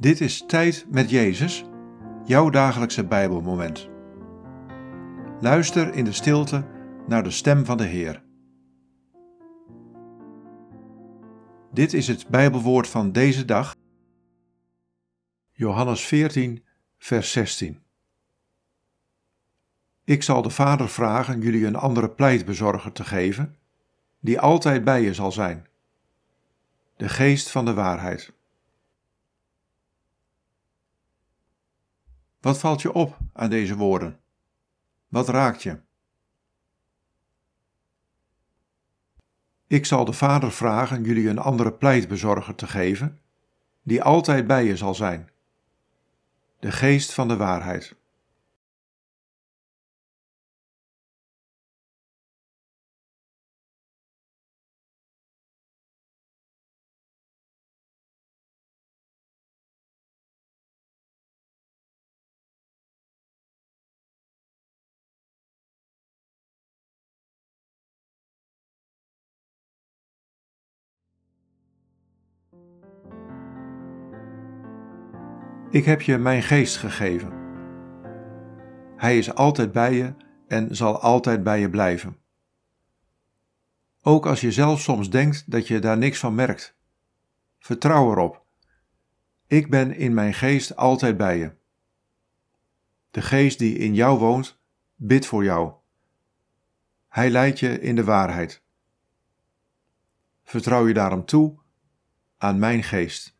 Dit is Tijd met Jezus, jouw dagelijkse Bijbelmoment. Luister in de stilte naar de stem van de Heer. Dit is het Bijbelwoord van deze dag, Johannes 14, vers 16. Ik zal de Vader vragen jullie een andere pleitbezorger te geven, die altijd bij je zal zijn. De geest van de waarheid. Wat valt je op aan deze woorden? Wat raakt je? Ik zal de Vader vragen jullie een andere pleitbezorger te geven, die altijd bij je zal zijn. De geest van de waarheid. Ik heb je mijn geest gegeven. Hij is altijd bij je en zal altijd bij je blijven. Ook als je zelf soms denkt dat je daar niks van merkt. Vertrouw erop. Ik ben in mijn geest altijd bij je. De geest die in jou woont, bidt voor jou. Hij leidt je in de waarheid. Vertrouw je daarom toe aan mijn geest.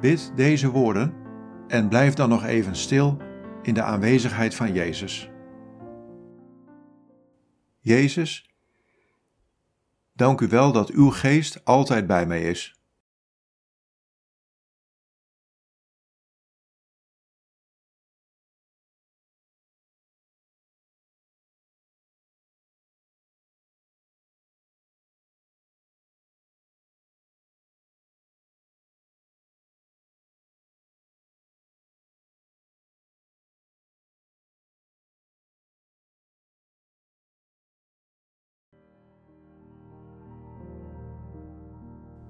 Bid deze woorden en blijf dan nog even stil in de aanwezigheid van Jezus. Jezus, dank u wel dat uw geest altijd bij mij is.